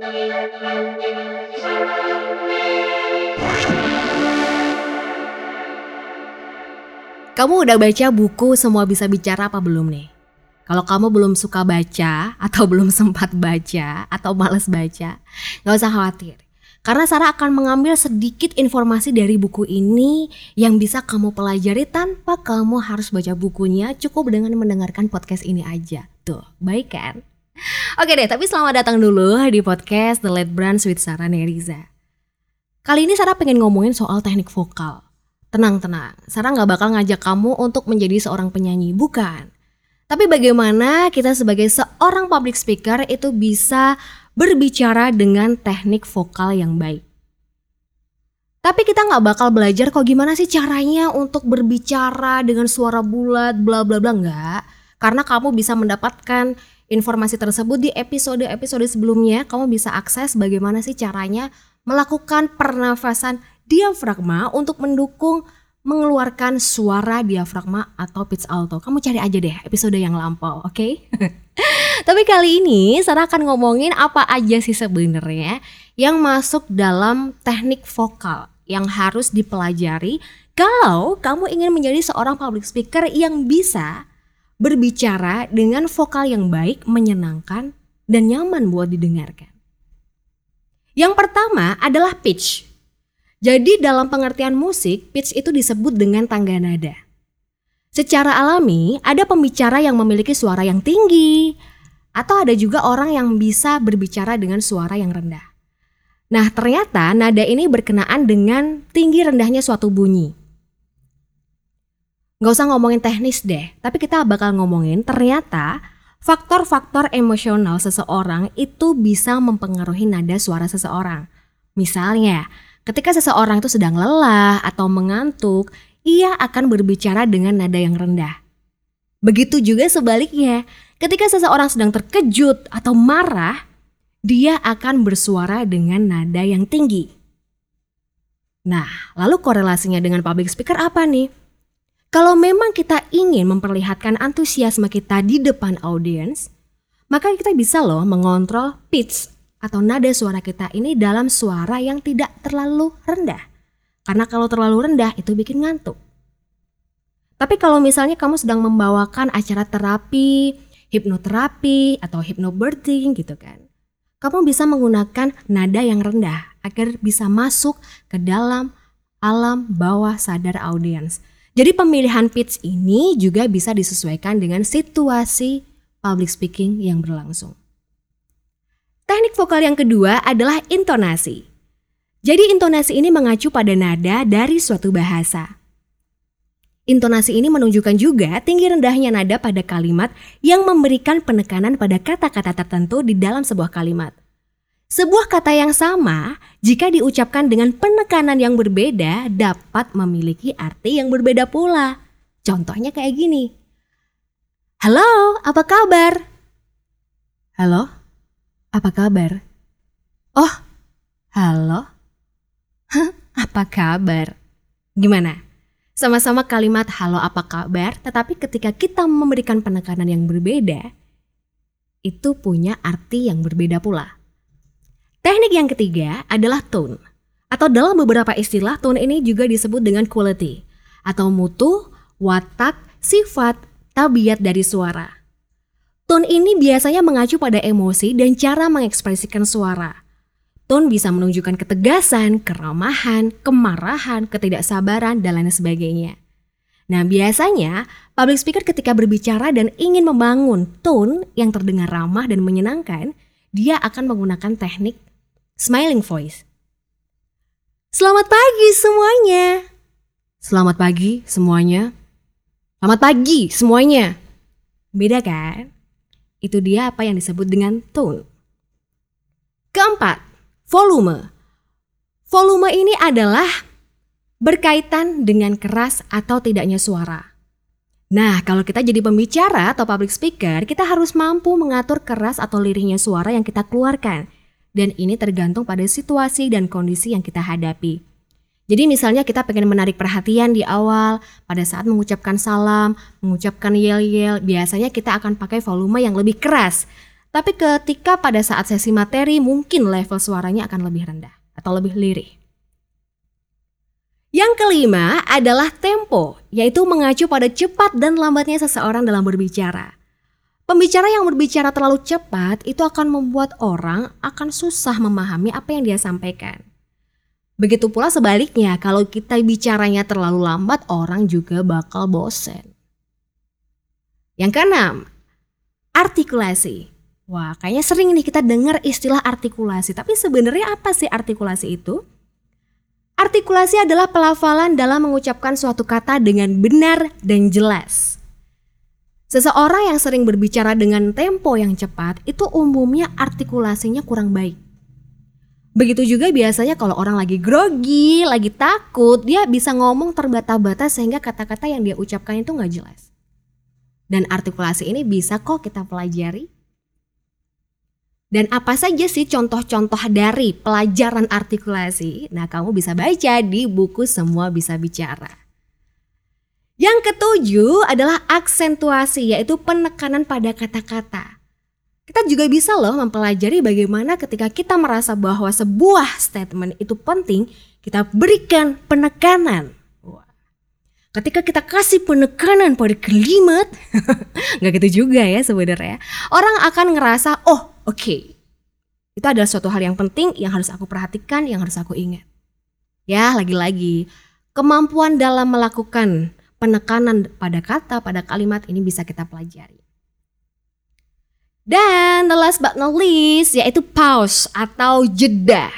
Kamu udah baca buku Semua Bisa Bicara apa belum nih? Kalau kamu belum suka baca atau belum sempat baca atau males baca, gak usah khawatir. Karena Sarah akan mengambil sedikit informasi dari buku ini yang bisa kamu pelajari tanpa kamu harus baca bukunya cukup dengan mendengarkan podcast ini aja. Tuh, baik kan? Oke deh, tapi selamat datang dulu di podcast The Late Brand with Sarah Neriza. Kali ini Sarah pengen ngomongin soal teknik vokal. Tenang, tenang. Sarah nggak bakal ngajak kamu untuk menjadi seorang penyanyi, bukan. Tapi bagaimana kita sebagai seorang public speaker itu bisa berbicara dengan teknik vokal yang baik. Tapi kita nggak bakal belajar kok gimana sih caranya untuk berbicara dengan suara bulat, bla bla bla nggak. Karena kamu bisa mendapatkan informasi tersebut di episode-episode sebelumnya. Kamu bisa akses bagaimana sih caranya melakukan pernafasan diafragma untuk mendukung mengeluarkan suara diafragma atau pitch alto. Kamu cari aja deh episode yang lampau, oke? Okay? Tapi kali ini Sarah akan ngomongin apa aja sih sebenarnya yang masuk dalam teknik vokal yang harus dipelajari kalau kamu ingin menjadi seorang public speaker yang bisa berbicara dengan vokal yang baik, menyenangkan, dan nyaman buat didengarkan. Yang pertama adalah pitch. Jadi dalam pengertian musik, pitch itu disebut dengan tangga nada. Secara alami, ada pembicara yang memiliki suara yang tinggi, atau ada juga orang yang bisa berbicara dengan suara yang rendah. Nah, ternyata nada ini berkenaan dengan tinggi rendahnya suatu bunyi. Gak usah ngomongin teknis deh, tapi kita bakal ngomongin ternyata faktor-faktor emosional seseorang itu bisa mempengaruhi nada suara seseorang. Misalnya, Ketika seseorang itu sedang lelah atau mengantuk, ia akan berbicara dengan nada yang rendah. Begitu juga sebaliknya, ketika seseorang sedang terkejut atau marah, dia akan bersuara dengan nada yang tinggi. Nah, lalu korelasinya dengan public speaker apa nih? Kalau memang kita ingin memperlihatkan antusiasme kita di depan audiens, maka kita bisa loh mengontrol pitch atau nada suara kita ini dalam suara yang tidak terlalu rendah. Karena kalau terlalu rendah itu bikin ngantuk. Tapi kalau misalnya kamu sedang membawakan acara terapi, hipnoterapi, atau hypnobirthing gitu kan. Kamu bisa menggunakan nada yang rendah agar bisa masuk ke dalam alam bawah sadar audiens. Jadi pemilihan pitch ini juga bisa disesuaikan dengan situasi public speaking yang berlangsung. Teknik vokal yang kedua adalah intonasi. Jadi intonasi ini mengacu pada nada dari suatu bahasa. Intonasi ini menunjukkan juga tinggi rendahnya nada pada kalimat yang memberikan penekanan pada kata-kata tertentu di dalam sebuah kalimat. Sebuah kata yang sama, jika diucapkan dengan penekanan yang berbeda, dapat memiliki arti yang berbeda pula. Contohnya kayak gini. Halo, apa kabar? Halo, apa kabar? Oh, halo? Hah, apa kabar? Gimana? Sama-sama kalimat halo apa kabar, tetapi ketika kita memberikan penekanan yang berbeda, itu punya arti yang berbeda pula. Teknik yang ketiga adalah tone. Atau dalam beberapa istilah, tone ini juga disebut dengan quality atau mutu, watak, sifat, tabiat dari suara. Tone ini biasanya mengacu pada emosi dan cara mengekspresikan suara. Tone bisa menunjukkan ketegasan, keramahan, kemarahan, ketidaksabaran, dan lain sebagainya. Nah, biasanya public speaker ketika berbicara dan ingin membangun tone yang terdengar ramah dan menyenangkan, dia akan menggunakan teknik smiling voice. Selamat pagi semuanya. Selamat pagi semuanya. Selamat pagi semuanya. Beda kan? Itu dia apa yang disebut dengan tone. Keempat, volume. Volume ini adalah berkaitan dengan keras atau tidaknya suara. Nah, kalau kita jadi pembicara atau public speaker, kita harus mampu mengatur keras atau lirihnya suara yang kita keluarkan. Dan ini tergantung pada situasi dan kondisi yang kita hadapi. Jadi misalnya kita pengen menarik perhatian di awal pada saat mengucapkan salam, mengucapkan yel-yel, biasanya kita akan pakai volume yang lebih keras. Tapi ketika pada saat sesi materi mungkin level suaranya akan lebih rendah atau lebih lirih. Yang kelima adalah tempo, yaitu mengacu pada cepat dan lambatnya seseorang dalam berbicara. Pembicara yang berbicara terlalu cepat itu akan membuat orang akan susah memahami apa yang dia sampaikan. Begitu pula sebaliknya, kalau kita bicaranya terlalu lambat, orang juga bakal bosen. Yang keenam, artikulasi. Wah, kayaknya sering nih kita dengar istilah artikulasi, tapi sebenarnya apa sih artikulasi itu? Artikulasi adalah pelafalan dalam mengucapkan suatu kata dengan benar dan jelas. Seseorang yang sering berbicara dengan tempo yang cepat itu umumnya artikulasinya kurang baik. Begitu juga biasanya kalau orang lagi grogi, lagi takut, dia bisa ngomong terbata-bata sehingga kata-kata yang dia ucapkan itu nggak jelas. Dan artikulasi ini bisa kok kita pelajari dan apa saja sih contoh-contoh dari pelajaran artikulasi? Nah, kamu bisa baca di buku Semua Bisa Bicara. Yang ketujuh adalah aksentuasi, yaitu penekanan pada kata-kata. Kita juga bisa loh mempelajari bagaimana ketika kita merasa bahwa sebuah statement itu penting, kita berikan penekanan. Ketika kita kasih penekanan pada kalimat, nggak gitu juga ya sebenarnya. Orang akan ngerasa, oh oke, okay, itu adalah suatu hal yang penting yang harus aku perhatikan, yang harus aku ingat. Ya, lagi-lagi kemampuan dalam melakukan penekanan pada kata, pada kalimat ini bisa kita pelajari. Dan the last but not least yaitu pause atau jeda.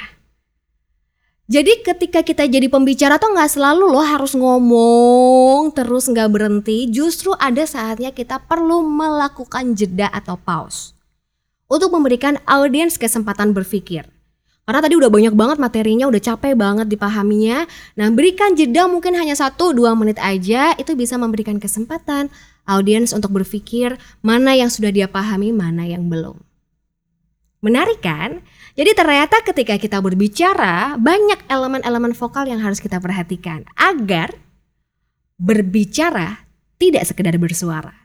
Jadi ketika kita jadi pembicara tuh nggak selalu loh harus ngomong terus nggak berhenti. Justru ada saatnya kita perlu melakukan jeda atau pause. Untuk memberikan audiens kesempatan berpikir. Karena tadi udah banyak banget materinya, udah capek banget dipahaminya. Nah berikan jeda mungkin hanya 1-2 menit aja, itu bisa memberikan kesempatan audiens untuk berpikir mana yang sudah dia pahami, mana yang belum. Menarik kan? Jadi ternyata ketika kita berbicara banyak elemen-elemen vokal yang harus kita perhatikan agar berbicara tidak sekedar bersuara.